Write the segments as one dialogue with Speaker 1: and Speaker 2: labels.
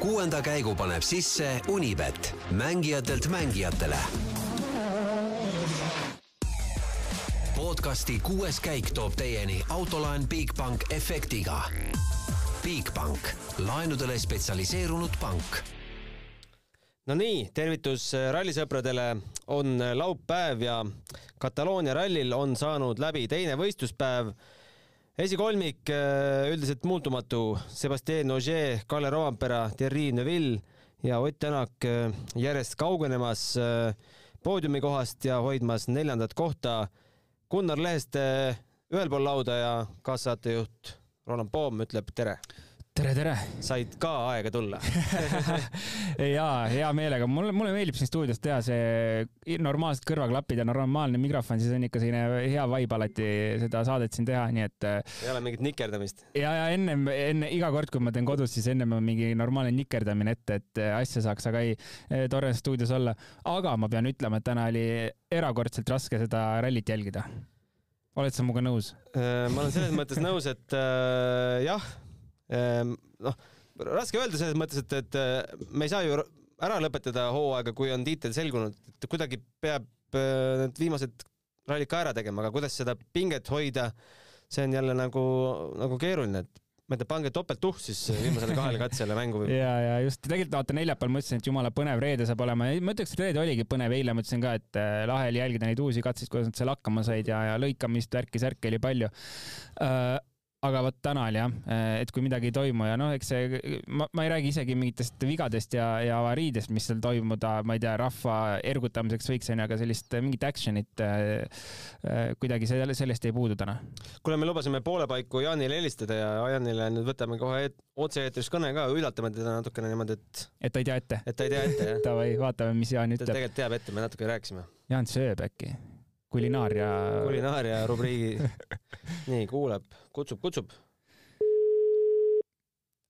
Speaker 1: kuuenda käigu paneb sisse Unibet, mängijatelt mängijatele. podcasti kuues käik toob teieni autolaen Bigbank efektiga. Bigbank, laenudele spetsialiseerunud pank
Speaker 2: no nii, tervitus rallisõpradele, on laupäev ja Kataloonia rallil on saanud läbi teine võistluspäev esikolmik äh, üldiselt muutumatu, Sebastian Ogier, Kalle Rovampera, Thierry Neuville ja Ott Tänak äh, järjest kaugenemas äh, poodiumi kohast ja hoidmas neljandat kohta. Gunnar Leheste ühel pool lauda ja kaassaatejuht Roland Poom ütleb tere
Speaker 3: tere, tere!
Speaker 2: said ka aega tulla
Speaker 3: jaa, hea meelega, mulle, mulle meeldib siin stuudios teha see normaalsed kõrvaklapid ja normaalne mikrofon, siis on ikka selline hea vibe alati seda saadet siin teha, nii et.
Speaker 2: ei ole mingit nikerdamist?
Speaker 3: ja, ja ennem, enne iga kord, kui ma teen kodus, siis ennem on mingi normaalne nikerdamine ette, et asja saaks, aga ei, tore stuudios olla. aga ma pean ütlema, et täna oli erakordselt raske seda rallit jälgida. oled sa minuga nõus?
Speaker 2: Äh, ma olen selles mõttes nõus, et äh, jah noh, raske öelda selles mõttes, et, et äh, me ei saa ju ära lõpetada hooaega, kui on tiitel selgunud, et kuidagi peab äh, need viimased rallid ka ära tegema, aga kuidas seda pinget hoida, see on jälle nagu, nagu keeruline, et ma ei tea, pange topelt tuhh siis viimasele kahele katsele mängu.
Speaker 3: ja, ja just, tegelikult vaata neljapäeval mõtlesin, et jumala põnev reede saab olema. Ja ma ütleks, et reede oligi põnev, eile mõtlesin ka, et äh, lahe oli jälgida neid uusi katseid, kuidas nad seal hakkama said ja, ja lõikamist, värki-särki oli palju. Uh, aga vot täna oli jah, et kui midagi ei toimu ja noh, eks see, ma, ma ei räägi isegi mingitest vigadest ja, ja avariidest, mis seal toimuda, ma ei tea, rahva ergutamiseks võiks onju, aga sellist mingit action'it äh, kuidagi selle, sellest ei puudu täna.
Speaker 2: kuule, me lubasime poole paiku Jaanile helistada ja Jaanile nüüd võtame kohe et, otse-eetris kõne ka, üllatame teda natukene niimoodi, et
Speaker 3: et ta ei tea ette?
Speaker 2: et ta ei tea ette, jah.
Speaker 3: Davai, vaatame, mis Jaan ütleb.
Speaker 2: ta tegelikult teab ette, me natuke rääkisime.
Speaker 3: Jaan sööb äkki? Kulinaaria.
Speaker 2: kulinaaria rubriigi. nii, kuuleb, kutsub, kutsub.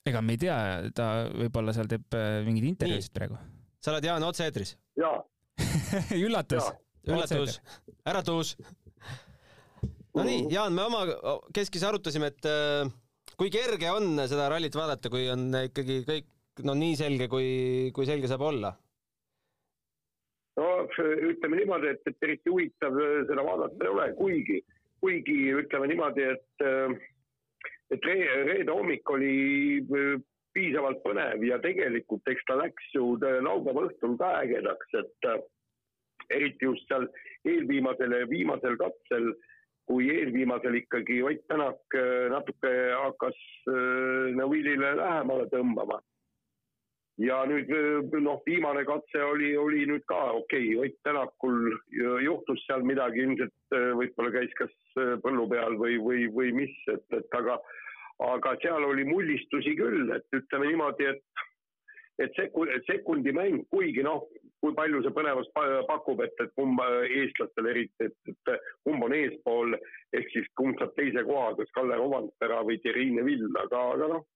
Speaker 3: ega me ei tea, ta võib-olla seal teeb äh, mingeid intervjuusid praegu.
Speaker 2: sa oled Jaan otse-eetris?
Speaker 4: jaa
Speaker 3: üllatus.
Speaker 2: üllatus, äratus. Nonii, Jaan, me oma keskis arutasime, et äh, kui kerge on seda rallit vaadata, kui on ikkagi kõik no nii selge, kui, kui selge saab olla
Speaker 4: no ütleme niimoodi, et, et eriti huvitav äh, seda vaadata ei ole, kuigi, kuigi ütleme niimoodi, et, äh, et re, reede hommik oli piisavalt põnev ja tegelikult eks ta läks ju laupäeva õhtul ka ägedaks, et eriti just seal eelviimasel viimasel katsel, kui eelviimasel ikkagi Ott Tänak natuke hakkas Neville'ile lähemale tõmbama ja nüüd noh, viimane katse oli, oli nüüd ka okei. Okay,, Ott Tänakul juhtus seal midagi, ilmselt äh, võib-olla käis kas põllu peal või, või, või mis, et, et aga, aga seal oli mullistusi küll, et ütleme niimoodi, et et sekundi, sekundi mäng, kuigi noh, kui palju see põnevust pakub, et, et kumb eestlastel eriti, et, et kumb on eespool ehk siis kumb saab teise koha, kas Kalle Rovandpera või Thierry Neville, aga, aga noh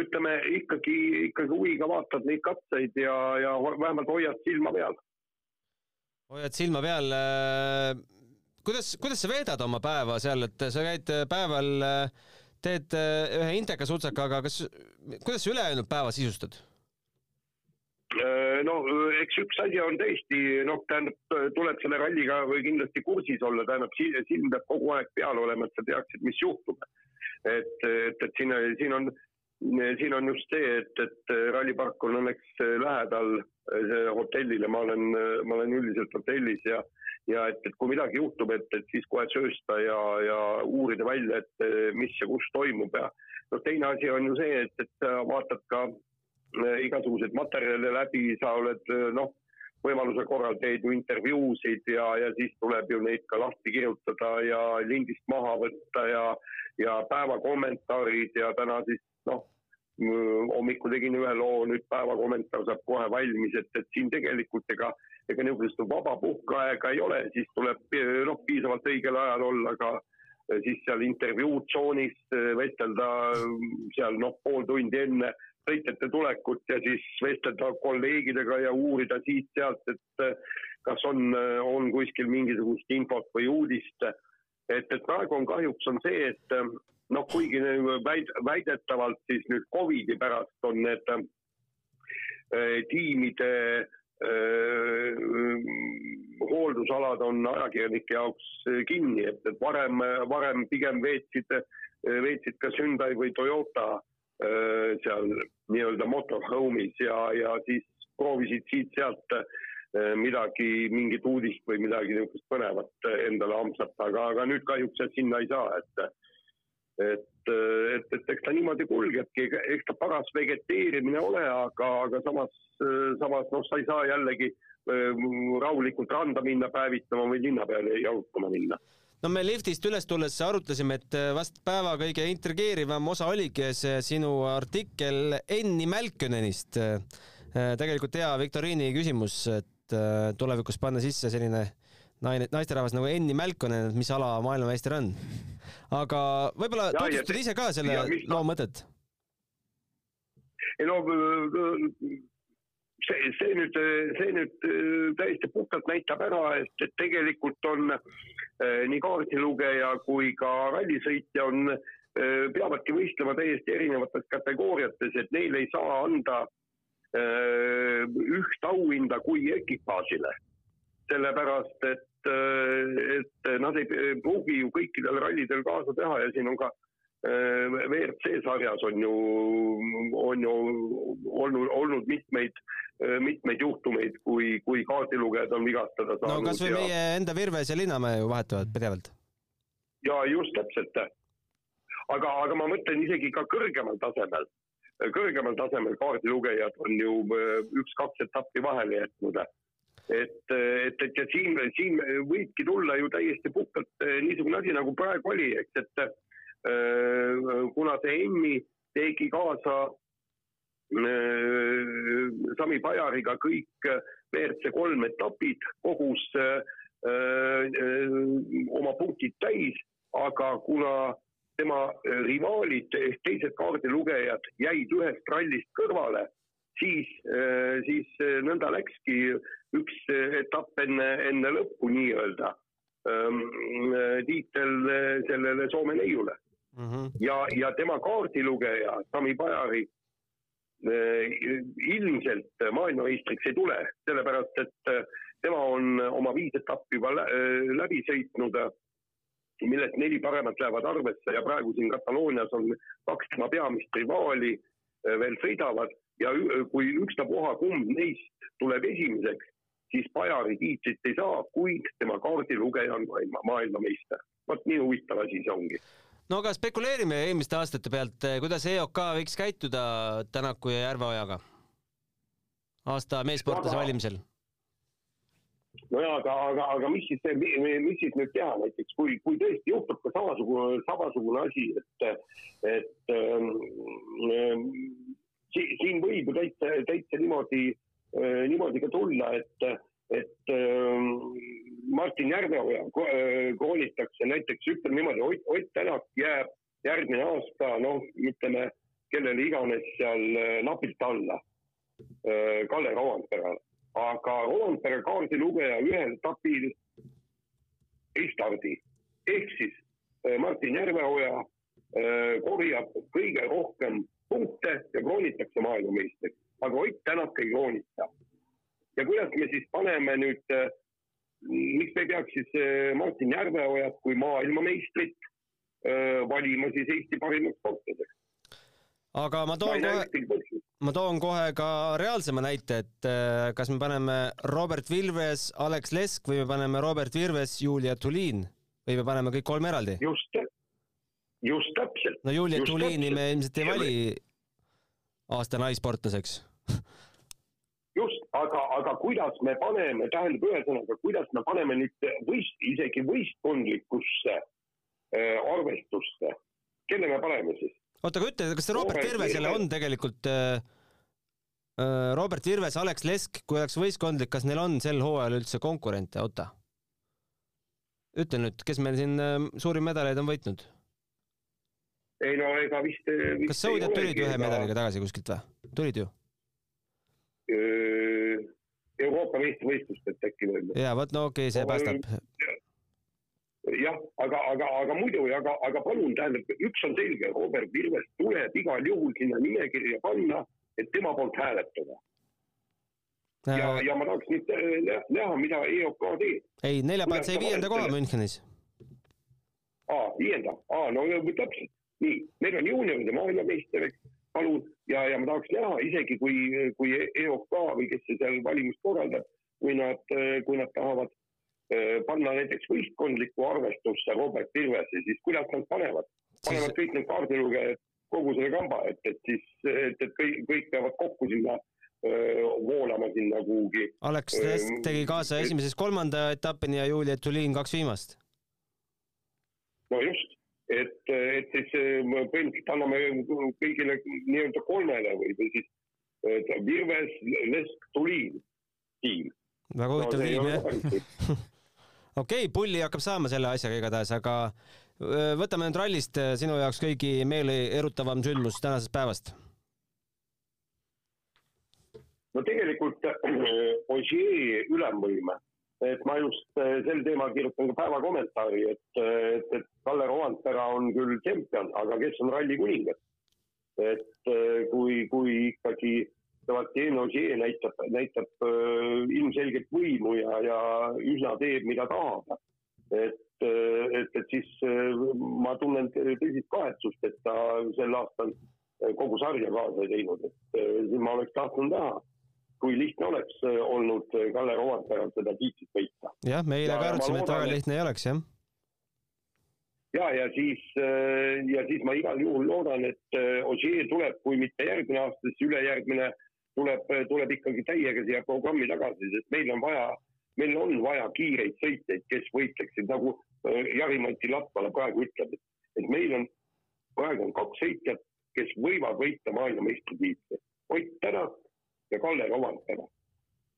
Speaker 4: ütleme ikkagi, ikkagi huviga vaatad neid katseid ja, ja vähemalt hoiad silma peal.
Speaker 2: hoiad silma peal. Äh, kuidas, kuidas sa veedad oma päeva seal, et sa käid päeval, äh, teed äh, ühe inteka sutsaka, aga kas, kuidas sa ülejäänud päeva sisustad?
Speaker 4: no eks üks asi on tõesti, noh, tähendab, tuleb selle ralliga või kindlasti kursis olla, tähendab, silm peab kogu aeg peal olema, et sa teaksid, mis juhtub. et, et, et siin, siin on siin on just see, et, et rallipark on õnneks lähedal hotellile, ma olen, ma olen üldiselt hotellis ja ja et, et kui midagi juhtub, et, et siis kohe söösta ja, ja uurida välja, et mis ja kus toimub. Ja noh, teine asi on ju see, et, et sa vaatad ka igasuguseid materjale läbi, sa oled noh, võimaluse korral teed ju intervjuusid ja, ja siis tuleb ju neid ka lahti kirjutada ja lindist maha võtta ja, ja päeva kommentaarid ja täna siis noh, hommikul tegin ühe loo, nüüd päeva kommentaar saab kohe valmis, et, et siin tegelikult ega, ega niisugust vaba puhkeaega ei ole, siis tuleb noh, piisavalt õigel ajal olla ka siis seal intervjuutsoonis vestelda seal noh, pool tundi enne sõitjate tulekut ja siis vestelda kolleegidega ja uurida siit-sealt, et kas on, on kuskil mingisugust infot või uudist. et, et praegu on kahjuks on see, et noh, kuigi väid, väidetavalt siis nüüd Covidi pärast on need äh, tiimide äh, hooldusalad on ajakirjanike jaoks kinni, et, et varem, varem pigem veetsid, veetsid kas Hyundai või Toyota äh, seal nii-öelda motorhome'is ja, ja siis proovisid siit-sealt äh, midagi, mingit uudist või midagi niisugust põnevat endale ampsata, aga, aga nüüd kahjuks sinna ei saa, et et, et, et eks ta niimoodi kulgebki, eks ta paras vegeteerimine ole, aga, aga samas, samas noh, sa ei saa jällegi ähm, rahulikult randa minna päevitama või linna peale jalutama minna
Speaker 2: no me liftist üles tulles arutlesime, et vast päeva kõige intrigeerivam osa oligi see sinu artikkel Enni Mälkönenist. tegelikult hea viktoriini küsimus, et tulevikus panna sisse selline naine, naisterahvas nagu Enni Mälkonen, mis ala maailmameister on aga võib-olla tutvustad ise ka selle loo mõtet?
Speaker 4: ei no see, see nüüd, see nüüd täiesti puhtalt näitab ära, et, et tegelikult on eh, nii kaardilugeja kui ka rallisõitja on eh,, peavadki võistlema täiesti erinevates kategooriates, et neile ei saa anda üht auhinda kui ekipaažile. Sellepärast, et et, et nad ei pruugi ju kõikidel rallidel kaasa teha ja siin on ka äh, WRC sarjas on ju, on ju olnud, olnud mitmeid, äh, mitmeid juhtumeid, kui, kui kaardilugejad on vigastada saanud.
Speaker 2: no kasvõi ja... meie enda Virves ja Linnamäe ju vahetuvad pidevalt.
Speaker 4: ja just täpselt. aga, aga ma mõtlen isegi ka kõrgemal tasemel, kõrgemal tasemel kaardilugejad on ju äh, üks-kaks etappi vahele jätnud et, et, et ja siin, siin võibki tulla ju täiesti puhtalt eh, niisugune asi, nagu praegu oli, eks, et äh, kuna see Emmi tegi kaasa äh, Sami Pajariga kõik WRC kolm etapid, kogus äh, oma punktid täis, aga kuna tema rivaalid ehk teised kaardilugejad jäid ühest rallist kõrvale, siis, siis nõnda läkski üks etapp enne, enne lõppu nii-öelda ähm, tiitel sellele Soome neiule mm. -hmm. ja, ja tema kaardilugeja Sami Pajari äh, ilmselt maailmameistriks ei tule, sellepärast et äh, tema on oma viis etappi juba läbi sõitnud, millest neli paremat lähevad arvesse ja praegu siin Kataloonias on kaks tema peamist rivaali veel sõidavad ja kui ükstapuha kumb neist tuleb esimeseks, siis Bajari tiitlit ei saa, kuid tema kaardilugeja on maailma, maailmameister. vot nii huvitav asi see ongi.
Speaker 2: no aga spekuleerime eelmiste aastate pealt, kuidas EOK võiks käituda Tänaku ja Järveojaga aasta meessportlase valimisel?
Speaker 4: nojah, aga, aga, aga mis siis, mis siis nüüd teha näiteks, kui, kui tõesti juhtub ka samasugune, samasugune asi, et, et ähm, ähm, siin võib ju täitsa, täitsa niimoodi Äh, niimoodi ka tulla, et, et ähm, Martin Järveoja äh, koolitakse näiteks, ütleme niimoodi, Ott Tänak jääb järgmine aasta, noh, ütleme kellele iganes seal äh, napilt alla, Kalle Roandperele. aga Roandpere kaardilugeja ühel etapil ei stardi. ehk siis Martin Järveoja korjab kõige rohkem punkte ja kroonitakse maailmameistriks aga Ott Tänak ei joonita. ja kuidas me siis paneme nüüd, äh, miks me peaks siis äh, Martin Järveojat kui maailmameistrit äh, valima siis Eesti parimaks sportlaseks?
Speaker 2: aga ma toon ma kohe, ma toon kohe ka reaalsema näite, et kas me paneme Robert Vilves, Alex Lesk või me paneme Robert Virves, Julia Tulin või me paneme kõik kolm eraldi?
Speaker 4: just, just täpselt.
Speaker 2: no Julia Tulini me ilmselt ei vali aasta naissportlaseks
Speaker 4: aga, aga kuidas me paneme, tähendab ühesõnaga, kuidas me paneme nüüd võist, isegi võistkondlikusse äh, arvestusse, kelle me paneme siis?
Speaker 2: oota, aga ütle, kas see Robert, Robert Virvesele on tegelikult äh, äh, Robert Virves, Alex Lesk, kui oleks võistkondlik, kas neil on sel hooajal üldse konkurente, oota. ütle nüüd, kes meil siin äh, suurim medaleid on võitnud?
Speaker 4: ei no ega vist, vist.
Speaker 2: kas Saudid tulid ühe medaliga tagasi kuskilt või? tulid ju?
Speaker 4: Euroopa meistrivõistlustelt äkki veel.
Speaker 2: ja vot no okei okay,, see päästab.
Speaker 4: jah, aga, aga, aga muidu, aga, aga palun, tähendab, üks on selge, Robert Virves tuleb igal juhul sinna nimekirja panna, et tema poolt hääletada. ja, ja ma tahaks nüüd äh, näha, mida EOK teeb.
Speaker 2: ei, neljapäeval sai viienda koha Münchenis.
Speaker 4: aa, viienda, aa, no täpselt, nii, meil on juunioride maailmameister, eks, palun, ja, ja ma tahaks näha, isegi kui, kui EOK või kes see seal valimist korraldab, kui nad, kui nad tahavad Äh, panna näiteks võistkondlikku arvestusse Robert Pilvese, siis kuidas nad panevad? panevad kõik need kaardilugejad kogu selle kamba, et, et siis, et, et kõik, kõik peavad kokku sinna öö, voolama sinna kuhugi.
Speaker 2: Alex Test tegi kaasa esimesest kolmanda etapini ja Julia Tulin kaks viimast.
Speaker 4: no just, et, et siis põhimõtteliselt anname kõigile nii-öelda kolmele või, või siis Virves, Lesk, Tulin tiim.
Speaker 2: väga huvitav no, tiim jah okei pulli hakkab saama selle asjaga igatahes, aga võtame nüüd rallist sinu jaoks kõigi meeli erutavam sündmus tänasest päevast.
Speaker 4: no tegelikult Ogier ülemvõime, et ma just sel teemal kirjutan ka päeva kommentaari, et, et, et Kalle Roandpera on küll tšempion, aga kes on ralli kuningas? et kui, kui ikkagi Sebastian Ogier näitab, näitab äh, ilmselgelt võimu ja, ja üsna teeb, mida tahab. et, äh, et, et siis ma tunnen tõsist kahetsust, et ta sel aastal kogu sarja kaasa ei teinud, et siin ma oleks tahtnud näha, kui lihtne oleks olnud Kalle Rovatperal seda tiitlit võita.
Speaker 2: jah, me eile ka arutasime, et väga lihtne ei oleks, jah
Speaker 4: ja, ja siis, ja siis ma igal juhul loodan, et Ogier tuleb, kui mitte järgmine aasta, siis ülejärgmine tuleb, tuleb ikkagi täiega siia programmi tagasi, sest meil on vaja, meil on vaja kiireid sõitjaid, kes võitleksid, nagu äh, Jari-Mati Latvala praegu ütleb, et meil on, praegu on kaks sõitjat, kes võivad võita maailmameistritiitli. Ott Tänak ja Kalle Rovandpera.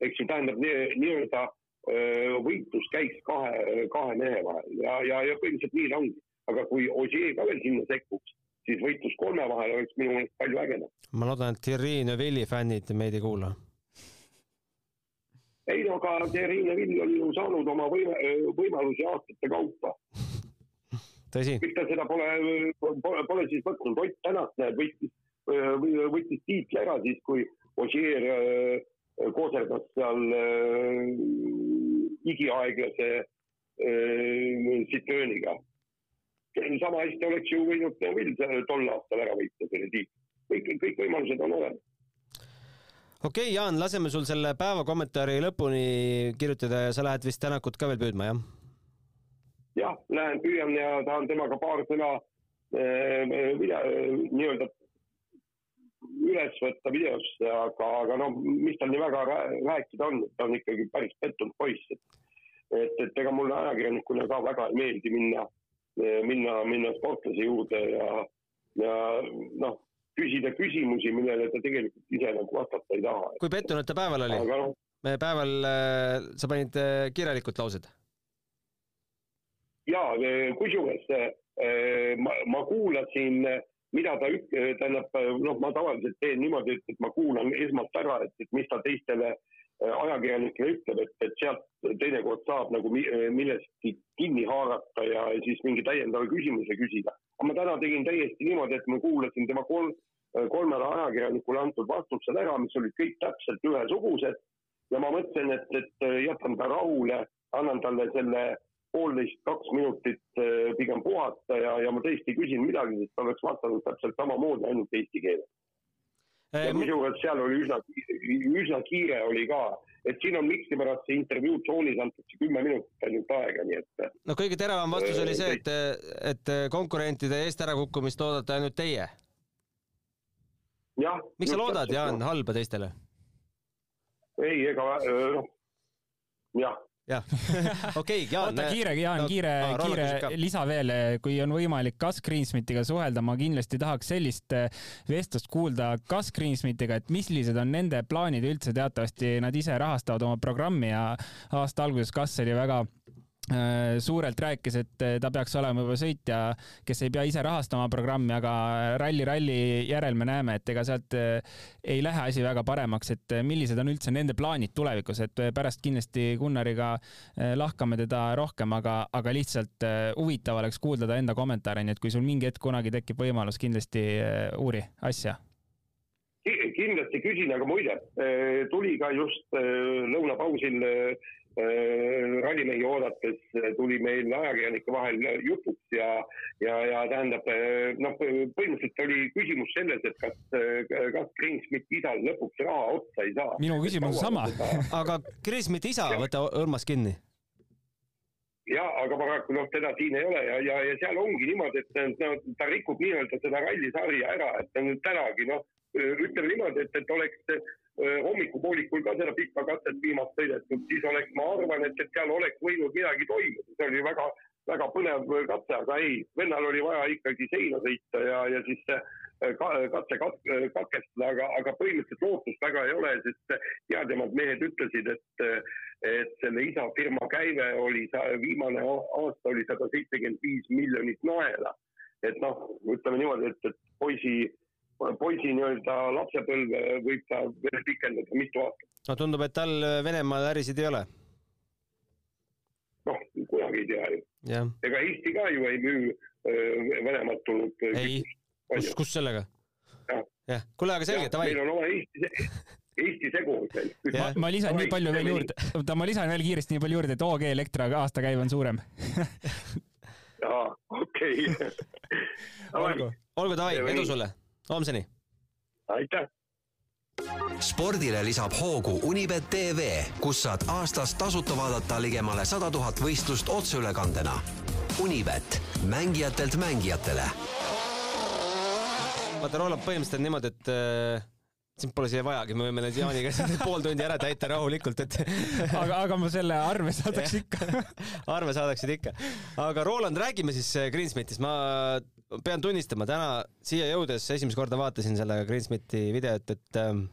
Speaker 4: eks ju, tähendab nii-öelda äh, võitlus käiks kahe, kahe mehe vahel ja, ja, ja põhimõtteliselt nii ta ongi. aga kui Ogier ka veel sinna sekkuks, siis võitlus kolme vahel oleks minu meelest palju ägedam.
Speaker 2: ma loodan, et Thierry Neuvilli fännid meid ei kuula.
Speaker 4: ei no aga Thierry Neuvill on ju saanud oma võime, võimalusi aastate kaupa. miks ta seda pole, pole, pole siis võtnud, Ott Tänak näed, võttis, võttis tiitli ära siis, kui Ogier äh, kooserdas seal äh, igiaeglase äh, Citrooniga sama hästi oleks ju võinud Neville tol aastal ära võita selle tiitli. kõik, kõik võimalused on olemas
Speaker 2: okei okay,, Jaan, laseme sul selle päeva kommentaari lõpuni kirjutada ja sa lähed vist Tänakut ka veel püüdma, jah?
Speaker 4: jah, lähen püüan ja tahan temaga paar sõna äh, nii-öelda üles võtta videosse, aga, aga noh, mis tal nii väga rääkida on, ta on ikkagi päris pettunud poiss, et et, et ega mulle ajakirjanikuna ka väga ei meeldi minna minna, minna sportlase juurde ja, ja noh, küsida küsimusi, millele ta tegelikult ise nagu vastata ei taha.
Speaker 2: kui pettunud ta päeval oli? No, päeval äh, sa panid äh, kirjalikult laused?
Speaker 4: ja äh, kusjuures ma, ma kuulasin, mida ta ük-, tähendab, noh, ma tavaliselt teen niimoodi, et, et ma kuulan esmalt ära, et, et mis ta teistele Äh, ajakirjanikele ütleb, et, et sealt teinekord saab nagu millestki kinni haarata ja siis mingi täiendava küsimuse küsida. aga ma täna tegin täiesti niimoodi, et ma kuulasin tema kolm, äh, kolmele ajakirjanikule antud vastused ära, mis olid kõik täpselt ühesugused. ja ma mõtlesin, et, et äh, jätan ta rahule, annan talle selle poolteist, kaks minutit pigem puhata ja, ja ma tõesti küsin midagi, sest ta oleks vastanud täpselt samamoodi, ainult eesti keeles ja kusjuures seal oli üsna, üsna kiire oli ka, et siin on miskipärast see intervjuu tsoonis antakse kümme minutit ainult aega, nii et.
Speaker 2: no kõige teravam vastus oli see, et, et konkurentide eest ärakukkumist loodate ainult teie. miks sa loodad, Jaan, halba teistele?
Speaker 4: ei, ega noh, jah
Speaker 2: jah, okei Jaan.
Speaker 3: oota, kiire, Jaan no,, kiire no,, kiire lisa veel, kui on võimalik Gus Greensmitiga suhelda, ma kindlasti tahaks sellist eh, vestlust kuulda Gus Greensmitiga, et millised on nende plaanid üldse, teatavasti nad ise rahastavad oma programmi ja aasta alguses Gus oli väga suurelt rääkis, et äh, ta peaks olema juba sõitja, kes ei pea ise rahastama programmi, aga ralli-ralli järel me näeme, et ega sealt äh, ei lähe asi väga paremaks, et millised on üldse nende plaanid tulevikus, et pärast kindlasti Gunnariga lahkame teda rohkem, aga, aga lihtsalt huvitav oleks kuulda ta enda kommentaare, nii et kui sul mingi hetk kunagi tekib võimalus, kindlasti uuri asja.
Speaker 4: Kindlasti küsin, aga muide, tuli ka just lõunapausil Äh, rallimehi oodates tuli meil ajakirjanike vahel jutuks ja, ja, ja tähendab noh, põhimõtteliselt oli küsimus selles, et kas, kas Greensmith isal lõpuks raha otsa ei saa.
Speaker 3: minu küsimus on sama.
Speaker 2: Aga Greensmithi isa, võta Urmas kinni.
Speaker 4: Ja aga paraku noh, teda siin ei ole ja, ja, ja seal ongi niimoodi, et no, ta rikub nii-öelda seda rallisarja ära, et tänagi noh, ütleme niimoodi, et, et oleks hommikupoolikul ka seda pikka katset viimast sõidetud, siis oleks, ma arvan, et, et seal oleks võinud midagi toimuda, see oli väga, väga põnev katse, aga ei, vennal oli vaja ikkagi seina sõita ja, ja siis see katse katkestada, aga, aga põhimõtteliselt lootust väga ei ole, sest heademad mehed ütlesid, et, et selle isa firma käive oli, viimane aasta oli sada seitsekümmend viis miljonit naela. et noh, ütleme niimoodi, et, et poisi poisi nii-öelda lapsepõlve võib ta veel pikendada mitu aastat.
Speaker 2: no tundub, et tal Venemaal ärisid ei ole.
Speaker 4: noh, kunagi ei tea ju. ega Eesti ka ju ei müü äh, Venemaalt tulnud
Speaker 2: äh, ei, kus, kus sellega? jah, kuule, aga selge, davai.
Speaker 4: meil on oma Eesti Eesti segu veel.
Speaker 3: ma, ma lisan nii palju veel juurde, oota, ma lisan veel kiiresti nii palju juurde, et OG Elektra aastakäive on suurem
Speaker 4: aa, okei.
Speaker 2: olgu, olgu, davai, edu sulle homseni.
Speaker 4: aitäh
Speaker 1: spordile lisab hoogu Unibet tv, kus saad aastas tasuta vaadata ligemale sada tuhat võistlust otseülekandena. Unibet, mängijatelt mängijatele.
Speaker 2: vaata, Roland, põhimõtteliselt on niimoodi, et äh, sind pole siia vajagi, me võime nüüd Jaaniga pool tundi ära täita rahulikult, et
Speaker 3: aga, aga ma selle arve saadaks ikka.
Speaker 2: Arve saadaksid ikka. aga Roland, räägime siis äh, Greensmithist, ma pean tunnistama, täna siia jõudes esimest korda vaatasin selle Greensmithi videot, et ähm,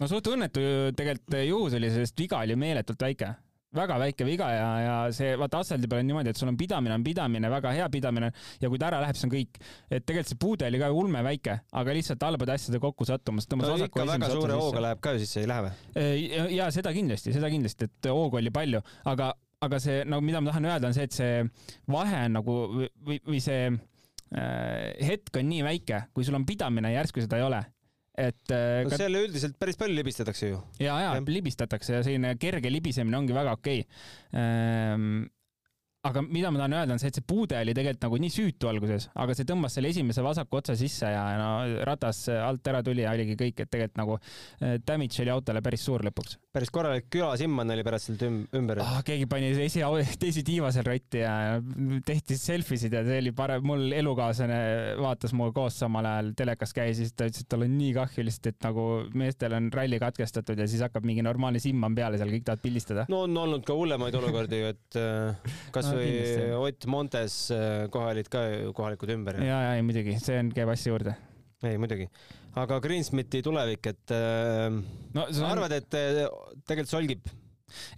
Speaker 3: no suht õnnetu tegelikult juhus oli, sest viga oli meeletult väike väga väike viga ja, ja see, vaata asfaldi peal on niimoodi, et sul on pidamine, on pidamine, väga hea pidamine ja kui ta ära läheb, siis on kõik. et tegelikult see puude oli ka ulme väike, aga lihtsalt halbade asjade kokkusattumus
Speaker 2: tõmbas no, ikka väga suure hooga läheb ka sisse, ei lähe või?
Speaker 3: ja, seda kindlasti, seda kindlasti, et hoogu oli palju, aga, aga see, no mida ma tahan öelda, on see, et see vahe on nagu või, või see äh, hetk on nii väike, kui sul on pidamine, järsku seda ei ole et
Speaker 2: äh, no, seal üldiselt päris palju libistatakse ju.
Speaker 3: ja, ja libistatakse ja selline kerge libisemine ongi väga okei okay. Ehm, aga mida ma tahan öelda, on see, et see puude oli tegelikult nagu nii süütu alguses, aga see tõmbas selle esimese vasaku otsa sisse ja no ratas alt ära tuli ja oligi kõik, et tegelikult nagu äh, damage oli autole päris suur lõpuks.
Speaker 2: päris korralik külasimman oli pärast sealt ümber
Speaker 3: oh,. keegi pani esi, teisi tiiva seal rotti ja tehti selfie sid ja see oli parem, mul elukaaslane vaatas minuga koos samal ajal telekas käis ja siis ta ütles, et tal on nii kahju lihtsalt, et nagu meestel on ralli katkestatud ja siis hakkab mingi normaalne simman peale seal, kõik tahavad pildistada.
Speaker 2: no on olnud ka hullemaid olukordi ju, et äh, kas kasvõi Ott Montes äh, kohe olid ka kohalikud ümber.
Speaker 3: ja, ja ei muidugi, see on, käib asja juurde.
Speaker 2: ei muidugi, aga Greensmiti tulevik, et äh, no, sa on... arvad, et äh, tegelikult solgib?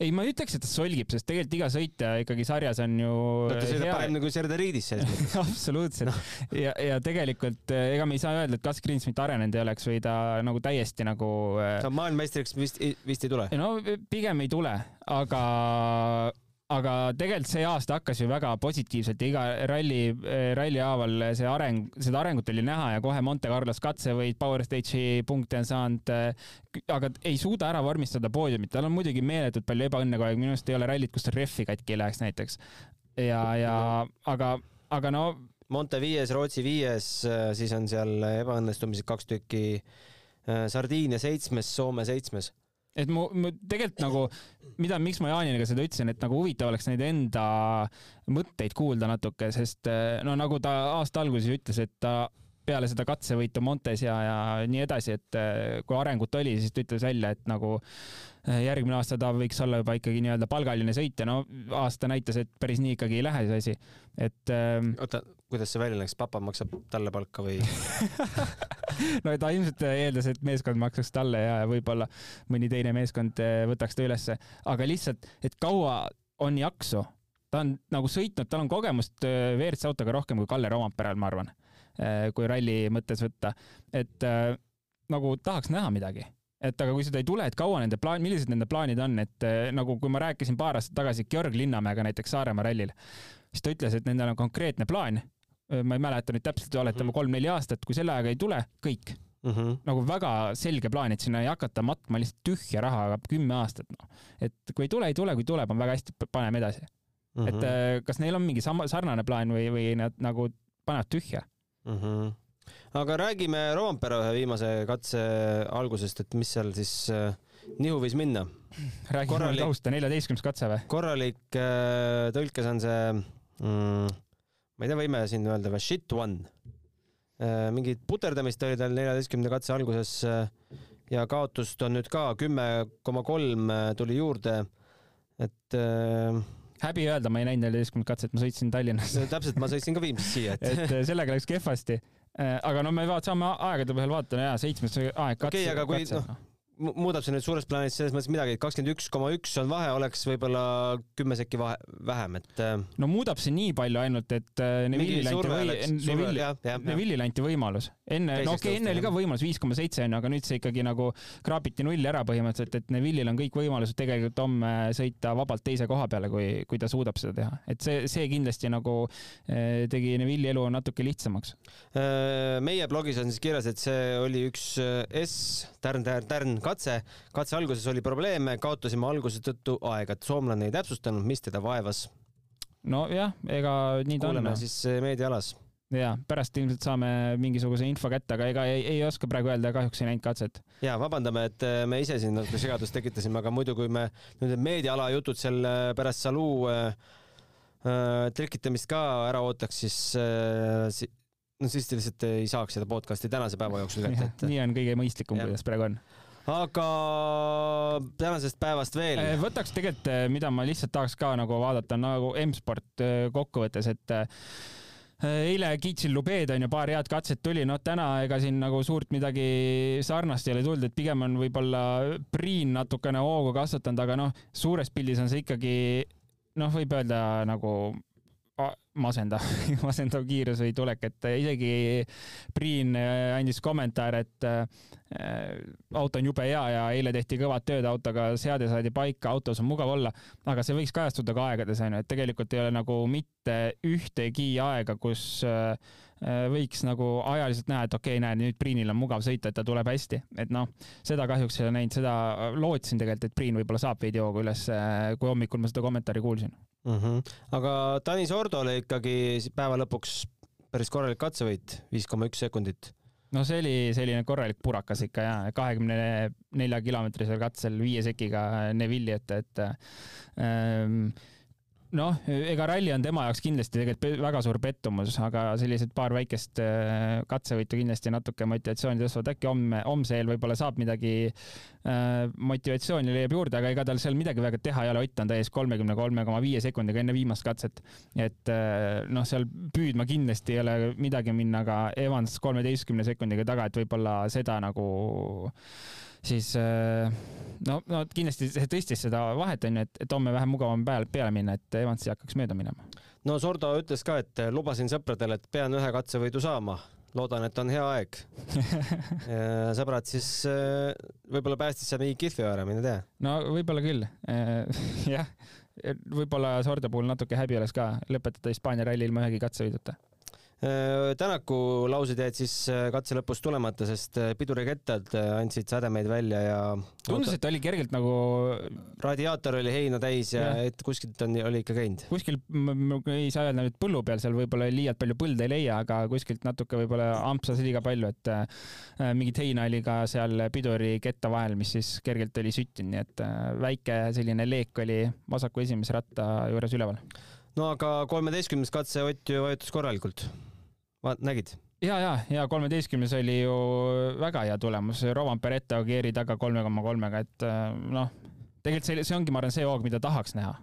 Speaker 3: ei, ma ei ütleks, et ta solgib, sest tegelikult iga sõitja ikkagi sarjas on ju
Speaker 2: no ta sõidab parem nagu Serdariidis selles mõttes
Speaker 3: absoluutselt no. ja, ja tegelikult ega me ei saa öelda, et kas Greensmit arenenud ei oleks või ta nagu täiesti nagu
Speaker 2: ta maailmameistriks vist, vist ei tule?
Speaker 3: no pigem ei tule, aga aga tegelikult see aasta hakkas ju väga positiivselt ja iga ralli, ralli haaval see areng, seda arengut oli näha ja kohe Monte Carlos katsevõit, Power Stage'i punkte on saanud, aga ei suuda ära vormistada poodiumit, tal on muidugi meeletult palju ebaõnne kogu aeg, minu arust ei ole rallid, kus rehvi katki ei läheks näiteks. ja, ja aga, aga no
Speaker 2: Monte viies, Rootsi viies, siis on seal ebaõnnestumised kaks tükki, Sardiinia seitsmes, Soome seitsmes
Speaker 3: et mu, mu tegelikult nagu, mida, miks ma Jaanile seda ütlesin, et nagu huvitav oleks neid enda mõtteid kuulda natuke, sest no nagu ta aasta alguses ütles, et ta peale seda katsevõitu Montes ja, ja nii edasi, et kui arengut oli, siis ta ütles välja, et nagu järgmine aasta ta võiks olla juba ikkagi nii-öelda palgaline sõitja, no aasta näitas, et päris nii ikkagi ei lähe see asi, et.
Speaker 2: oota, kuidas see välja läks, papa maksab talle palka või?
Speaker 3: No ta ilmselt eeldas, et meeskond maksaks talle ja võib-olla mõni teine meeskond eh, võtaks ta ülesse, aga lihtsalt, et kaua on jaksu ta on nagu sõitnud, tal on kogemust äh, WRC autoga rohkem kui Kalle Roomperal, ma arvan, kui ralli mõttes võtta. et nagu tahaks näha midagi et aga kui seda ei tule, et kaua nende plaan, millised nende plaanid on, et nagu kui ma rääkisin paar aastat tagasi Georg Linnamäega näiteks Saaremaa rallil, siis ta ütles, et nendel on konkreetne plaan. ma ei mäleta nüüd täpselt, oletame mhm. kolm-neli aastat, kui selle ajaga ei tule, kõik mm. -hmm. nagu väga selge plaan, et sinna ei hakata matma lihtsalt tühja raha kümme aastat, noh. et kui ei tule, ei tule, kui tuleb, on väga hästi, paneme edasi mm. -hmm. et äh, kas neil on mingi sama, sarnane plaan või, või nad nagu panevad tühja
Speaker 2: mm? -hmm. aga räägime Roompere ühe viimase katse algusest, et mis seal siis äh, nihu võis minna?
Speaker 3: räägime korralik, tausta, neljateistkümnes katse või?
Speaker 2: korralik äh, tõlkes on see mm, ma ei tea, võime siin öelda või shit one Äh, mingit puterdamist oli tal neljateistkümnenda katse alguses äh, ja kaotust on nüüd ka kümme koma kolm äh, tuli juurde, et
Speaker 3: häbi öelda, ma ei näinud neljateistkümnendat katset, ma sõitsin Tallinnas
Speaker 2: täpselt, ma sõitsin ka Viimsist siia,
Speaker 3: et et sellega läks kehvasti. aga no me vaat-, saame aegade põhjal vaatame ja seitsmes aeg katse.
Speaker 2: okei okay,, aga kui noh, muudab see nüüd suures plaanis selles mõttes midagi, et kakskümmend üks koma üks on vahe, oleks võib-olla kümme sekki vahe, vähem, et. Äh,
Speaker 3: no muudab see nii palju ainult, et äh, Neville'ile anti, või... Neville, Neville'ile anti võimalus. Enne, no okei okay,, enne oli ka võimalus viis koma seitse onju, aga nüüd see ikkagi nagu kraapiti nulli ära põhimõtteliselt, et Neville'il on kõik võimalused tegelikult homme sõita vabalt teise koha peale, kui, kui ta suudab seda teha. et see, see kindlasti nagu äh, tegi Neville'i elu natuke lihtsamaks.
Speaker 2: meie blogis on siis kirjas, et see oli üks S tärn, tärn, tärn katse. katse alguses oli probleeme, kaotasime alguse tõttu aega, et soomlane ei täpsustanud, mis teda vaevas.
Speaker 3: nojah, ega nii ta
Speaker 2: on. kuuleme siis eh, meediaalas
Speaker 3: ja pärast ilmselt saame mingisuguse info kätte, aga ega ei, ei oska praegu öelda, kahjuks ei näinud katset.
Speaker 2: ja vabandame, et eh, me ise siin natuke segadust tekitasime, aga muidu, kui me nüüd need meediaala jutud seal eh, pärast Saluu äh, trikitamist ka ära ootaks, siis äh, no siis te lihtsalt ei saaks seda podcast'i tänase päeva jooksul kätte,
Speaker 3: et. nii on kõige mõistlikum, kuidas praegu on
Speaker 2: aga tänasest päevast veel.
Speaker 3: Äh, võtaks tegelikult, äh, mida ma lihtsalt tahaks ka nagu vaadata nagu M-sport äh, kokkuvõttes, et eile kiitsin Lubed onju, paar head katset tuli, no täna ega siin nagu suurt midagi sarnast ei ole tulnud, et pigem on võib-olla Priin natukene hoogu kasvatanud, aga noh, suures pildis on see ikkagi noh, võib öelda nagu masendav, masendav kiirus või tulek, et isegi Priin andis kommentaare, et auto on jube hea ja eile tehti kõvat tööd autoga, seade saadi paika, autos on mugav olla, aga see võiks kajastuda ka aegades onju, et tegelikult ei ole nagu mitte ühtegi aega, kus äh, Äh, võiks nagu ajaliselt näha, et okei okay,, näed, nüüd Priinil on mugav sõita, et ta tuleb hästi, et noh, seda kahjuks ei ole näinud, seda lootsin tegelikult, et Priin võib-olla saab veidi hoogu üles, äh, kui hommikul ma seda kommentaari kuulsin
Speaker 2: mm. -hmm. aga Tanis Ordole ikkagi päeva lõpuks päris korralik katsevõit, viis koma üks sekundit
Speaker 3: no see oli selline korralik purakas ikka ja kahekümne nelja kilomeetrisel katsel viie sekiga Neville'i ette, et ähm, noh, ega ralli on tema jaoks kindlasti tegelikult väga suur pettumus, aga sellised paar väikest äh, katsevõitu kindlasti natuke motivatsiooni tõstvad, äkki homme, homse eel võib-olla saab midagi äh, motivatsiooni leiab juurde, aga ega tal seal midagi väga teha ei ole, Ott on ta ees kolmekümne kolme koma viie sekundiga enne viimast katset. et äh, noh, seal püüdma kindlasti ei ole midagi minna, aga Evans kolmeteistkümne sekundiga taga, et võib-olla seda nagu siis äh, no, no kindlasti see tõstis seda vahet onju, et, et homme vähem mugavam peale, peale minna, et Evans ei hakkaks mööda minema.
Speaker 2: no Sordo ütles ka, et lubasin sõpradele, et pean ühe katsevõidu saama. Loodan, et on hea aeg. Sõbrad siis äh, võib-olla päästis seal mingi kihvi ära, mine tea.
Speaker 3: no võib-olla küll. Jah, võib-olla Sordo puhul natuke häbi oleks ka lõpetada Hispaania ralli ilma ühegi katsevõiduta.
Speaker 2: Äh, Tänaku laused jäid siis äh, katse lõpus tulemata, sest äh, pidurikettad andsid sädemeid välja ja
Speaker 3: tundus, et oli kergelt nagu
Speaker 2: radiaator oli heina täis ja, ja. et kuskilt on, oli ikka käinud.
Speaker 3: kuskil, ei saa öelda nüüd põllu peal, seal võib-olla liialt palju põlde ei leia, aga kuskilt natuke võib-olla ampsas liiga palju, et äh, mingit heina oli ka seal piduriketta vahel, mis siis kergelt oli süttinud, nii et äh, väike selline leek oli vasaku esimese ratta juures üleval.
Speaker 2: no aga kolmeteistkümnes katse Ott ju vajutas korralikult vaat nägid?
Speaker 3: ja, ja, ja kolmeteistkümnes oli ju väga hea tulemus, Roman Peretta Ogieri taga kolme koma kolmega, et äh, noh, tegelikult see, see ongi, ma arvan, see hoog, mida tahaks näha.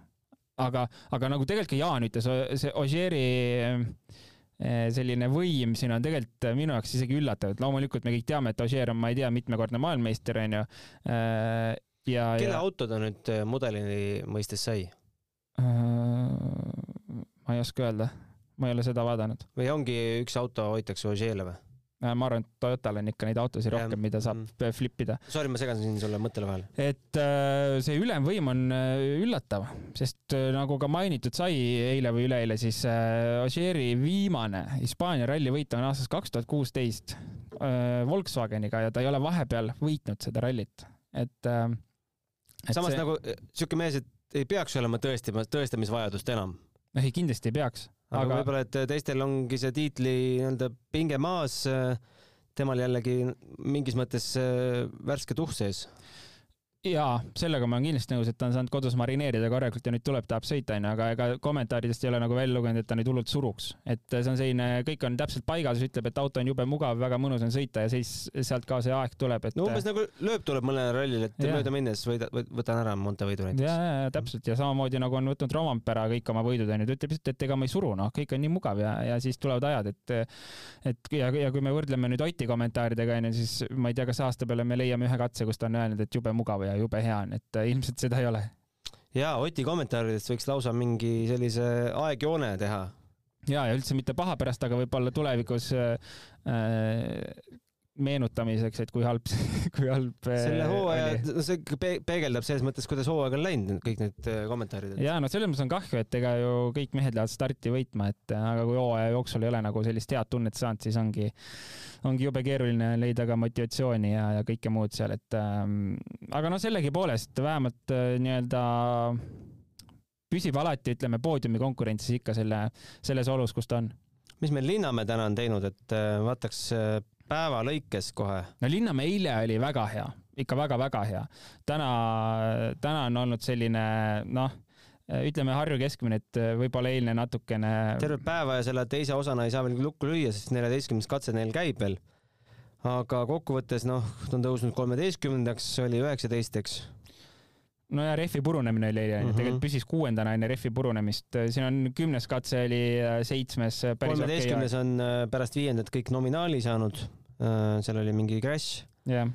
Speaker 3: aga, aga nagu tegelikult ka Jaan ütles, see Ogieri äh, selline võim siin on tegelikult minu jaoks isegi üllatav, et loomulikult me kõik teame, et Ogier on, ma ei tea, mitmekordne maailmameister onju.
Speaker 2: Äh, ja, kelle ja... auto ta nüüd mudelini mõistes sai?
Speaker 3: ma ei oska öelda, ma ei ole seda vaadanud.
Speaker 2: või ongi üks auto hoitakse Ožeele või?
Speaker 3: Äh, ma arvan, et Toyotal on ikka neid autosid rohkem, mida saab mm. flip ida.
Speaker 2: Sorry, ma segasin sulle mõttele vahele.
Speaker 3: et äh, see ülemvõim on äh, üllatav, sest nagu ka mainitud sai eile või üleeile, siis Ogieri viimane Hispaania rallivõit on aastast kaks tuhat kuusteist Volkswageniga ja ta ei ole vahepeal võitnud seda rallit, et,
Speaker 2: et. samas see... nagu sihuke mees, et ei peaks olema tõestima, tõestamisvajadust enam.
Speaker 3: ei, kindlasti ei peaks
Speaker 2: aga, aga võib-olla, et teistel ongi see tiitli nii-öelda pinge maas, temal jällegi mingis mõttes äh, värske tuhh sees
Speaker 3: jaa, sellega ma olen kindlasti nõus, et ta on saanud kodus marineerida korralikult ja nüüd tuleb, tahab sõita, onju, aga ega kommentaaridest ei ole nagu välja lugenud, et ta nüüd hullult suruks. et see on selline, kõik on täpselt paigas, ütleb, et auto on jube mugav, väga mõnus on sõita ja siis sealt ka see aeg tuleb, et.
Speaker 2: no umbes nagu lööb tuleb mõnele rallile, et mööda minnes võida, võtan ära Montevõidu näiteks.
Speaker 3: ja, ja, ja täpselt ja samamoodi nagu on võtnud Rompera kõik oma võidud, onju, ta ütleb lihtsalt, et ega ma ei suru, noh, kõik on nii mugav ja, ja siis tulevad ajad, et et ja, ja kui me võrdleme nüüd Oti kommentaaridega, onju, siis ma ei tea, kas aasta peale me leiame ühe katse, kus ta on öelnud, et jube mugav ja jube hea on, et äh, ilmselt seda ei ole.
Speaker 2: ja Oti kommentaaridest võiks lausa mingi sellise aegjoone teha.
Speaker 3: ja, ja üldse mitte paha pärast, aga võib-olla tulevikus äh, äh meenutamiseks, et kui halb, kui halb.
Speaker 2: selle äh, hooaja, no see peegeldab selles mõttes, kuidas hooaeg on läinud, kõik need kommentaarid.
Speaker 3: ja no selles mõttes on kahju, et ega ju kõik mehed lähevad starti võitma, et aga kui hooaja jooksul ei ole nagu sellist head tunnet saanud, siis ongi ongi jube keeruline leida ka motivatsiooni ja, ja kõike muud seal, et ähm, aga no sellegipoolest vähemalt äh, nii-öelda püsib alati, ütleme, poodiumi konkurentsis ikka selle, selles olus, kus ta on.
Speaker 2: mis meil Linnamäe täna on teinud, et äh, vaataks äh, päeva lõikes kohe?
Speaker 3: no Linnamäe eile oli väga hea, ikka väga-väga hea. täna, täna on olnud selline noh Äh, ütleme Harju keskmine, et äh, võib-olla eilne natukene.
Speaker 2: tervet päeva ja selle teise osana ei saa veel lukku lüüa, sest neljateistkümnes katse neil käib veel. aga kokkuvõttes noh, ta on tõusnud kolmeteistkümnendaks, oli üheksateist, eks
Speaker 3: no ja rehvi purunemine oli eile mm -hmm., tegelikult püsis kuuendana enne rehvi purunemist, siin on kümnes katse oli äh, seitsmes.
Speaker 2: kolmeteistkümnes okay, on pärast viiendat kõik nominaali saanud. Seal oli mingi crash. yeah..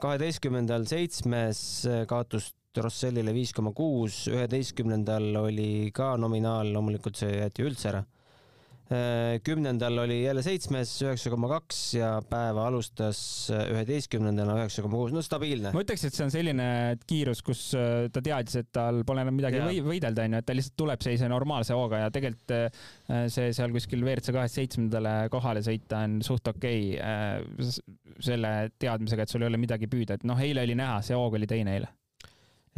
Speaker 2: kaheteistkümnendal seitsmes kaotus Rossellile viis koma kuus, üheteistkümnendal oli ka nominaal, loomulikult see jäeti üldse ära. Äh, kümnendal oli jälle seitsmes, üheksa koma kaks ja päeva alustas üheteistkümnendana üheksa koma kuus, no stabiilne.
Speaker 3: ma ütleks, et see on selline kiirus, kus äh, ta teadis, et tal pole enam midagi või, võidelda, onju, et ta lihtsalt tuleb sellise normaalse hooga ja tegelikult äh, see seal kuskil WRC kahest seitsmendale kohale sõita on suht okei okay, selle teadmisega, et sul ei ole midagi püüda, et noh, eile oli näha, see hoog oli teine eile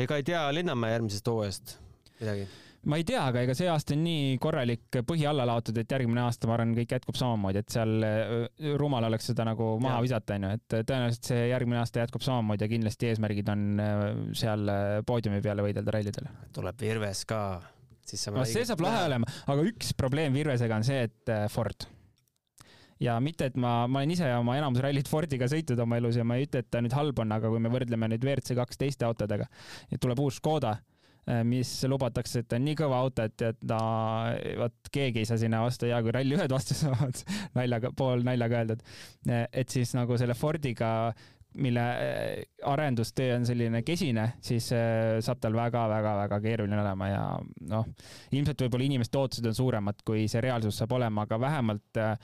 Speaker 2: ega ei tea Linnamäe järgmisest hooajast midagi?
Speaker 3: Ma ei tea, aga ega see aasta on nii korralik põhi alla laotud, et järgmine aasta, ma arvan, kõik jätkub samamoodi, et seal äh, rumal oleks seda nagu maha ja. visata, onju, et tõenäoliselt see järgmine aasta jätkub samamoodi ja kindlasti eesmärgid on äh, seal äh, poodiumi peale võidelda rallidel.
Speaker 2: tuleb Virves ka,
Speaker 3: siis saame no, see saab lahe olema, aga üks probleem Virvesega on see, et Ford ja mitte, et ma, ma olen ise oma enamus rallit Fordiga sõitnud oma elus ja ma ei ütle, et ta nüüd halb on, aga kui me võrdleme nüüd WRC kaks teiste autodega, tuleb uus Škoda, mis lubatakse, et on nii kõva auto, et, et ta, vot keegi ei saa sinna vastu, hea kui Rally1-d vastu saavad, naljaga, pool naljaga öeldud. Eh, et siis nagu selle Fordiga mille äh, arendustöö on selline kesine, siis äh, saab tal väga-väga-väga keeruline olema ja noh, ilmselt võib-olla inimeste ootused on suuremad, kui see reaalsus saab olema, aga vähemalt äh,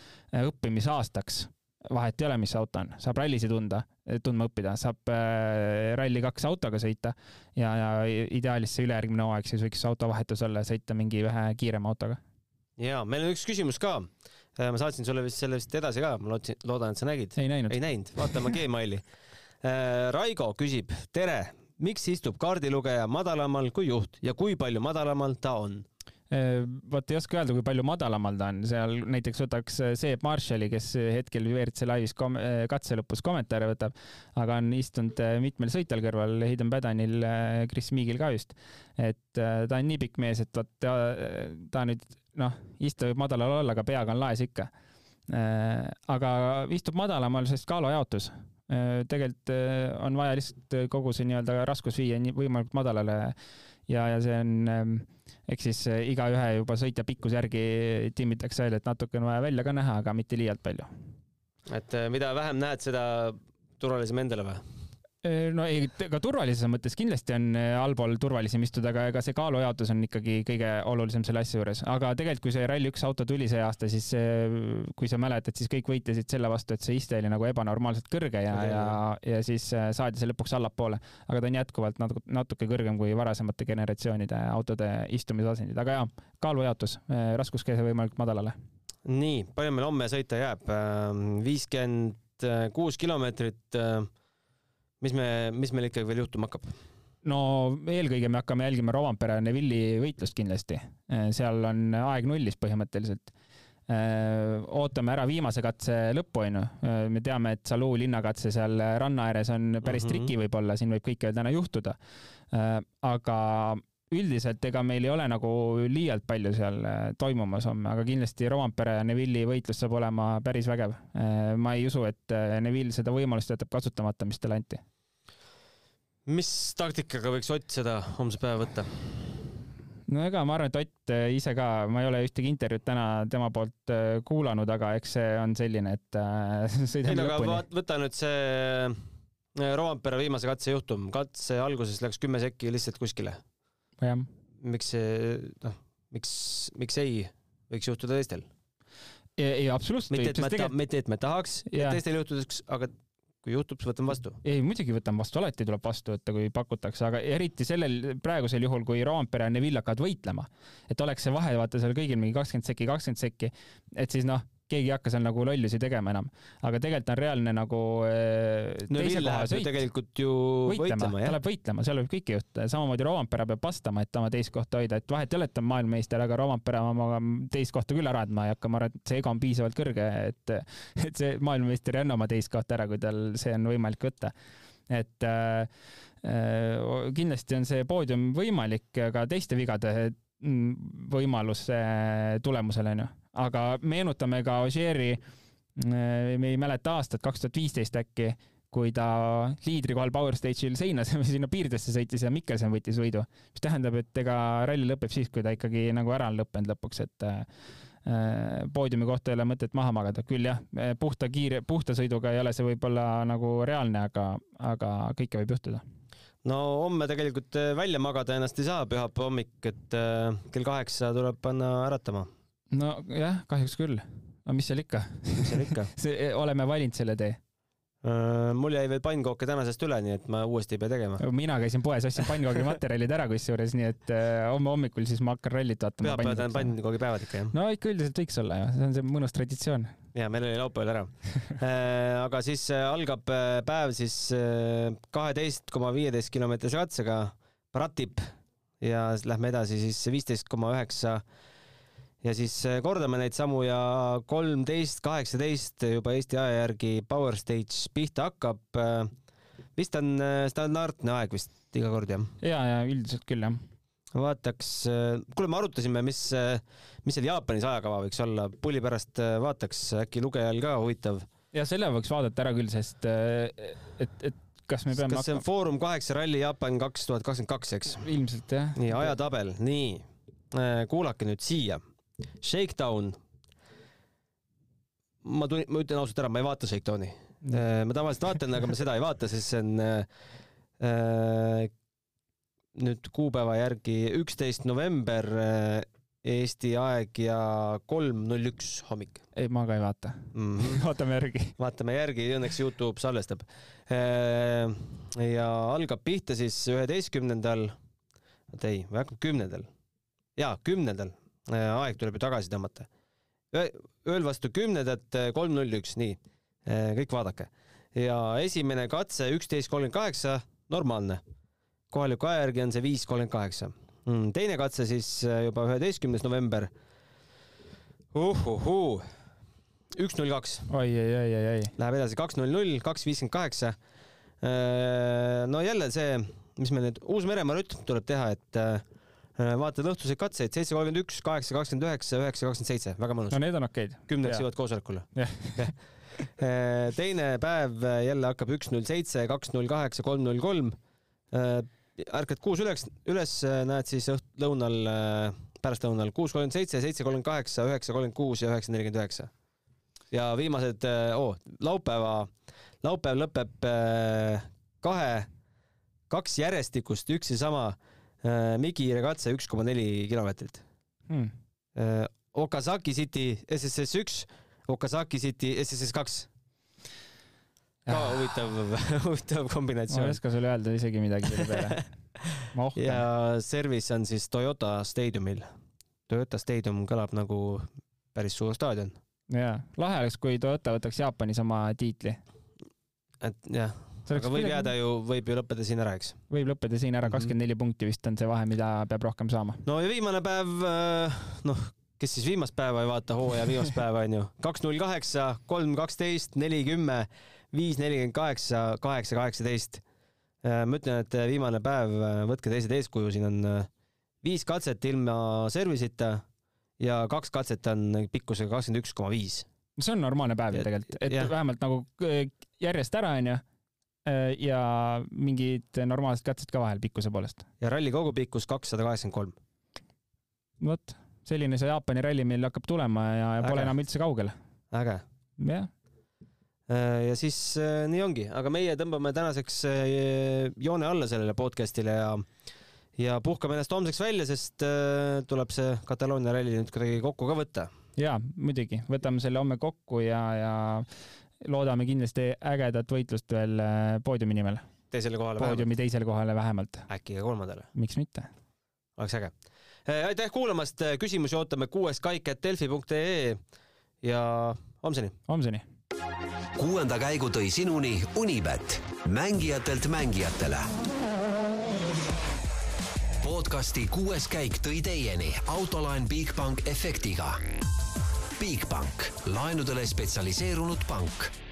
Speaker 3: õppimisaastaks vahet ei ole, mis auto on, saab rallisid tunda, tundma õppida, saab Rally2 autoga sõita ja, ja ideaalis see ülejärgmine hooaeg siis võiks autovahetus olla ja sõita mingi vähe kiirema autoga.
Speaker 2: ja meil on üks küsimus ka Äh, ma saatsin sulle vist selle vist edasi ka, ma lootsin, loodan, et sa nägid.
Speaker 3: ei näinud.
Speaker 2: ei näinud, vaatame Gmaili. Äh, Raigo küsib, tere, miks istub kaardilugeja madalamal kui juht ja kui palju madalamal ta on?
Speaker 3: Äh, vot ei oska öelda, kui palju madalamal ta on, seal näiteks võtaks Seep Marshalli, kes hetkel WRC laivis kom-, katse lõpus kommentaare võtab, aga on istunud mitmel sõitjal kõrval, Hayden Padanil, Chris Meagil ka just. et ta on nii pikk mees, et vot ta, ta nüüd noh, istuja võib madalal olla, aga peaga on laes ikka. Aga istub madalamal, sest kaalu jaotus. Äh, tegelikult on vaja lihtsalt kogu see nii-öelda raskus viia nii võimalikult madalale ja, ja see on, eks siis igaühe juba sõitja pikkuse järgi timmitakse välja, et natuke on vaja välja ka näha, aga mitte liialt palju.
Speaker 2: et mida vähem näed, seda turvalisem endale või?
Speaker 3: No ei, ka turvalisuse mõttes kindlasti on äh, allpool turvalisem istuda, aga ega see kaalujaotus on ikkagi kõige olulisem selle asja juures. aga tegelikult, kui see Rally1 auto tuli see aasta, siis kui sa mäletad, siis kõik võitlesid selle vastu, et see iste oli nagu ebanormaalselt kõrge ja, ja, ja siis äh, saadi see lõpuks allapoole. aga ta on jätkuvalt natuke, natuke kõrgem kui varasemate generatsioonide autode istumisasendid, aga jaa, kaalujaotus, äh, raskuskese võimalikult madalale.
Speaker 2: nii, palju meil homme sõita jääb? viiskümmend kuus kilomeetrit mis me, mis meil ikkagi veel juhtuma hakkab?
Speaker 3: no eelkõige me hakkame jälgima Rovampere Neville'i võitlust kindlasti. seal on aeg nullis põhimõtteliselt. ootame ära viimase katse lõppu, onju. me teame, et Saluu linnakatse seal ranna ääres on päris mm -hmm. triki võib-olla, siin võib kõike täna juhtuda. aga üldiselt ega meil ei ole nagu liialt palju seal toimumas homme, aga kindlasti Rovampere ja Neville'i võitlus saab olema päris vägev. ma ei usu, et Neville seda võimalust jätab kasutamata, mis talle anti
Speaker 2: mis taktikaga võiks Ott seda homse päeva võtta?
Speaker 3: no ega ma arvan, et Ott äh, ise ka, ma ei ole ühtegi intervjuud täna tema poolt äh, kuulanud, aga eks see on selline, et äh,
Speaker 2: sõidame lõpuni. võta nüüd see Roompere viimase katse juhtum, katse alguses läks kümme sekki lihtsalt kuskile. Miks see, noh, miks, miks ei võiks juhtuda teistel?
Speaker 3: ei, absoluutselt.
Speaker 2: mitte, et me tegelikult... mitte, et me tahaks, et teistel juhtudes, aga kui juhtub, siis võtame vastu.
Speaker 3: ei, muidugi võtame vastu, alati tuleb vastu võtta, kui pakutakse, aga eriti sellel praegusel juhul, kui Roompere ja Neville hakkavad võitlema, et oleks see vahe, vaata seal kõigil mingi kakskümmend sekki, kakskümmend sekki, et siis noh keegi ei hakka seal nagu lollusi tegema enam. aga tegelikult on reaalne nagu äh,
Speaker 2: no, teise koha sõit. tegelikult ju võitlema, võitlema,
Speaker 3: ta läheb võitlema, seal võib kõike juhtuda. samamoodi Roompere peab vastama, et oma teist kohta hoida, et vahet ei ole, et ta on maailmameister, aga Roompere oma teist kohta küll ära andma ei hakka, ma arvan, et see ego on piisavalt kõrge, et, et see maailmameister ei anna oma teist kohta ära, kui tal see on võimalik võtta. et äh, äh kindlasti on see poodium võimalik ka teiste vigade võimalus tulemusel onju aga meenutame ka Ožeeri, äh, me ei mäleta aastat, kaks tuhat viisteist äkki, kui ta liidri kohal Power Stage'il seinas sinna piirdesse sõitis ja Mikkelson võttis võidu, mis tähendab, et ega ralli lõpeb siis, kui ta ikkagi nagu ära on lõppenud lõpuks, et äh, poodiumi kohta ei ole mõtet maha magada, küll jah, puhta kiire, puhta sõiduga ei ole see võib-olla nagu reaalne, aga, aga kõike võib juhtuda
Speaker 2: no homme tegelikult välja magada ennast ei saa, pühapäeva hommik, et äh, kell kaheksa tuleb panna äratama
Speaker 3: nojah, kahjuks küll. aga mis seal ikka?
Speaker 2: mis seal ikka
Speaker 3: see, oleme valinud selle tee
Speaker 2: uh,. mul jäi veel pannkooke tänasest üle, nii et ma uuesti ei pea tegema.
Speaker 3: mina käisin poes, ostsin pannkoogi materjalid ära kusjuures, nii et homme hommikul siis ma hakkan rallit vaatama.
Speaker 2: pühapäevad on pannkoogipäevad ikka, jah?
Speaker 3: no ikka üldiselt võiks olla ju, see on see mõnus traditsioon.
Speaker 2: Ja meil oli laupäeval ära uh, aga siis uh, algab päev siis kaheteist koma viieteist kilomeetrise katsega, Pratip ja lähme edasi siis viisteist koma üheksa ja siis äh, kordame neid samu ja kolmteist, kaheksateist juba Eesti aja järgi Power Stage pihta hakkab. Äh, vist on äh, standardne aeg vist iga kord jah?
Speaker 3: ja, ja üldiselt küll jah.
Speaker 2: Vaataks, kuule, me arutasime, mis, mis seal Jaapanis ajakava võiks olla, pulli pärast vaataks, äkki lugejal ka huvitav.
Speaker 3: ja selle võiks vaadata ära küll, sest et, et kas me peame
Speaker 2: kas see on Foorum kaheksa ralli Jaapan kaks tuhat kakskümmend kaks, eks?
Speaker 3: ilmselt jah.
Speaker 2: nii, ajatabel, nii, kuulake nüüd siia Shakedown. ma tulin, ma ütlen ausalt ära, ma ei vaata Shakedowni. Äh, ma tavaliselt vaatan, aga ma seda ei vaata, sest see on äh, nüüd kuupäeva järgi üksteist november äh, Eesti aeg ja kolm null üks hommik.
Speaker 3: ei, ma ka ei vaata mm. -hmm. vaatame järgi.
Speaker 2: vaatame järgi, õnneks Youtube salvestab äh,. ja algab pihta siis üheteistkümnendal, oot ei, kümnendal? jaa, kümnendal Äh, aeg tuleb ju tagasi tõmmata. ööl vastu kümnendat, kolm null üks, nii, kõik vaadake. ja esimene katse üksteist kolmkümmend kaheksa, normaalne. Kohaliku aja järgi on see viis kolmkümmend kaheksa. Mm, teine katse siis juba üheteistkümnes november. uhuhuu, üks null kaks.
Speaker 3: oi, oi, oi, oi, oi.
Speaker 2: Läheb edasi kaks null null, kaks viiskümmend kaheksa. no jälle see, mis meil nüüd Uus-Meremaa rütm tuleb teha, et Äh, vaatad õhtuseid katseid, seitse kolmkümmend üks, kaheksa kakskümmend üheksa, üheksa kakskümmend seitse, väga mõnus.
Speaker 3: no need on okeid.
Speaker 2: kümneks jõuad koosolekule. Äh, teine päev jälle hakkab üks null seitse, kaks null kaheksa, kolm null kolm. Äh, ärkad kuus üles, üles, näed siis õht-, lõunal, pärastlõunal kuus kolmkümmend seitse, seitse kolmkümmend kaheksa, üheksa kolmkümmend kuus ja üheksa nelikümmend üheksa. ja viimased oh,, laupäeva, laupäev lõpeb kahe, kaks järjestikust üks ja sama äh, Migi regatse üks koma neli kilomeetrit
Speaker 3: hmm..
Speaker 2: Äh, Okazaki City SSS üks, Okazaki City SSS kaks. Ka huvitav, huvitav
Speaker 3: ma ei
Speaker 2: kombinatsioon.
Speaker 3: oska sulle öelda isegi midagi selle peale. ma ohkan.
Speaker 2: ja service on siis Toyota Stadiumil. Toyota Stadium kõlab nagu päris suur staadion.
Speaker 3: jaa, lahe oleks, kui Toyota võtaks Jaapanis oma tiitli.
Speaker 2: et jah, aga võib jääda ju, võib ju lõppeda siin ära, eks.
Speaker 3: võib lõppeda siin ära,
Speaker 2: Mhm.
Speaker 3: kakskümmend neli punkti vist on see vahe, mida peab rohkem saama.
Speaker 2: no ja viimane päev, noh, kes siis viimast päeva ei vaata, hooaja viimast päeva onju, kaks null kaheksa, kolm kaksteist, neli kümme, viis nelikümmend kaheksa, kaheksa kaheksateist. ma ütlen, et viimane päev, võtke teised eeskuju, siin on äh, viis katset ilma service'ita ja kaks katset on pikkusega kakskümmend üks koma viis.
Speaker 3: see on normaalne päev ju tegelikult, et
Speaker 2: jah.
Speaker 3: vähemalt nagu äh, järjest ära onju ja mingid normaalsed katsed ka vahel pikkuse poolest.
Speaker 2: ja ralli kogupikkus kakssada kaheksakümmend kolm.
Speaker 3: vot, selline see Jaapani ralli meil hakkab tulema ja, ja pole enam üldse kaugel.
Speaker 2: äge.
Speaker 3: jah,
Speaker 2: ja siis äh, nii ongi, aga meie tõmbame tänaseks äh, joone alla sellele podcast'ile ja ja puhkame ennast homseks välja, sest äh, tuleb see Kataloonia ralli nüüd kuidagi kokku ka võtta.
Speaker 3: ja muidugi, võtame selle homme kokku ja, ja loodame kindlasti ägedat võitlust veel äh, poodiumi nimel.
Speaker 2: teisele kohale vähemalt,
Speaker 3: poodiumi teisele kohale vähemalt,
Speaker 2: äkki ka kolmandale,
Speaker 3: miks mitte.
Speaker 2: oleks äge. aitäh kuulamast, küsimusi ootame kuues kaik.delfi.ee ja homseni.
Speaker 3: homseni.
Speaker 1: Kuuenda käigu tõi sinuni Unibet, mängijatelt mängijatele. podcasti kuues käik tõi teieni autolaen Bigbank efektiga. Bigbank, laenudele spetsialiseerunud pank